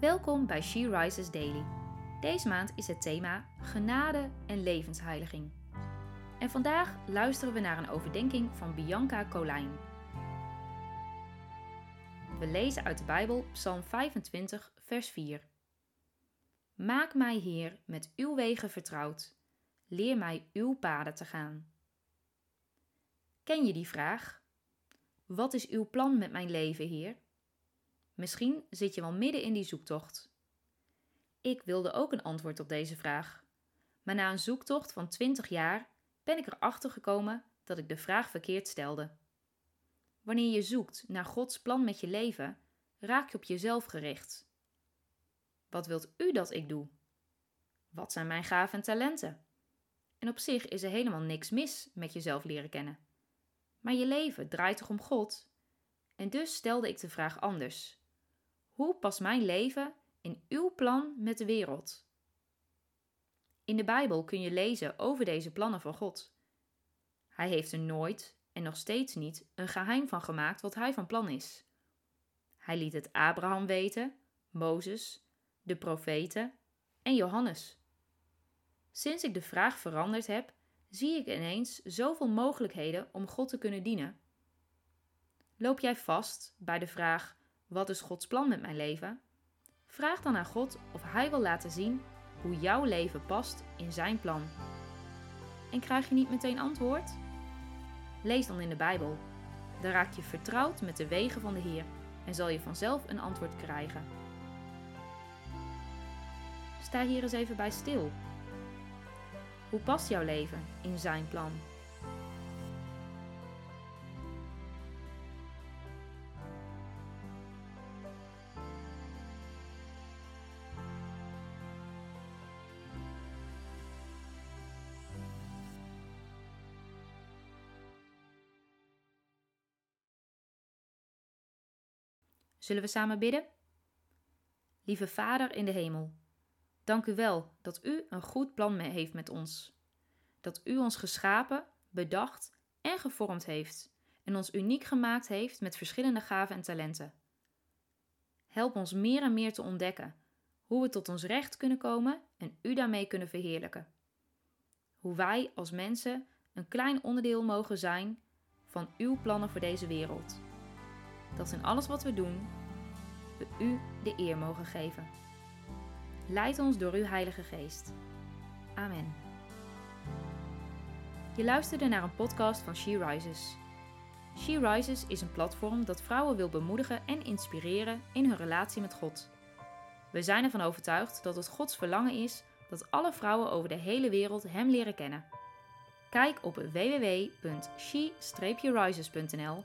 Welkom bij She Rises Daily. Deze maand is het thema genade en levensheiliging. En vandaag luisteren we naar een overdenking van Bianca Colijn. We lezen uit de Bijbel Psalm 25, vers 4. Maak mij, Heer, met uw wegen vertrouwd. Leer mij uw paden te gaan. Ken je die vraag? Wat is uw plan met mijn leven, Heer? Misschien zit je wel midden in die zoektocht. Ik wilde ook een antwoord op deze vraag. Maar na een zoektocht van 20 jaar ben ik erachter gekomen dat ik de vraag verkeerd stelde. Wanneer je zoekt naar Gods plan met je leven, raak je op jezelf gericht. Wat wilt u dat ik doe? Wat zijn mijn gaven en talenten? En op zich is er helemaal niks mis met jezelf leren kennen. Maar je leven draait toch om God? En dus stelde ik de vraag anders. Hoe past mijn leven in uw plan met de wereld? In de Bijbel kun je lezen over deze plannen van God. Hij heeft er nooit en nog steeds niet een geheim van gemaakt wat hij van plan is. Hij liet het Abraham weten, Mozes, de profeten en Johannes. Sinds ik de vraag veranderd heb, zie ik ineens zoveel mogelijkheden om God te kunnen dienen. Loop jij vast bij de vraag: wat is Gods plan met mijn leven? Vraag dan aan God of Hij wil laten zien hoe jouw leven past in Zijn plan. En krijg je niet meteen antwoord? Lees dan in de Bijbel. Dan raak je vertrouwd met de wegen van de Heer en zal je vanzelf een antwoord krijgen. Sta hier eens even bij stil. Hoe past jouw leven in Zijn plan? Zullen we samen bidden? Lieve Vader in de hemel, dank u wel dat u een goed plan heeft met ons. Dat u ons geschapen, bedacht en gevormd heeft en ons uniek gemaakt heeft met verschillende gaven en talenten. Help ons meer en meer te ontdekken hoe we tot ons recht kunnen komen en u daarmee kunnen verheerlijken. Hoe wij als mensen een klein onderdeel mogen zijn van uw plannen voor deze wereld dat in alles wat we doen, we U de eer mogen geven. Leid ons door uw Heilige Geest. Amen. Je luisterde naar een podcast van She Rises. She Rises is een platform dat vrouwen wil bemoedigen en inspireren in hun relatie met God. We zijn ervan overtuigd dat het Gods verlangen is dat alle vrouwen over de hele wereld Hem leren kennen. Kijk op www.she-rises.nl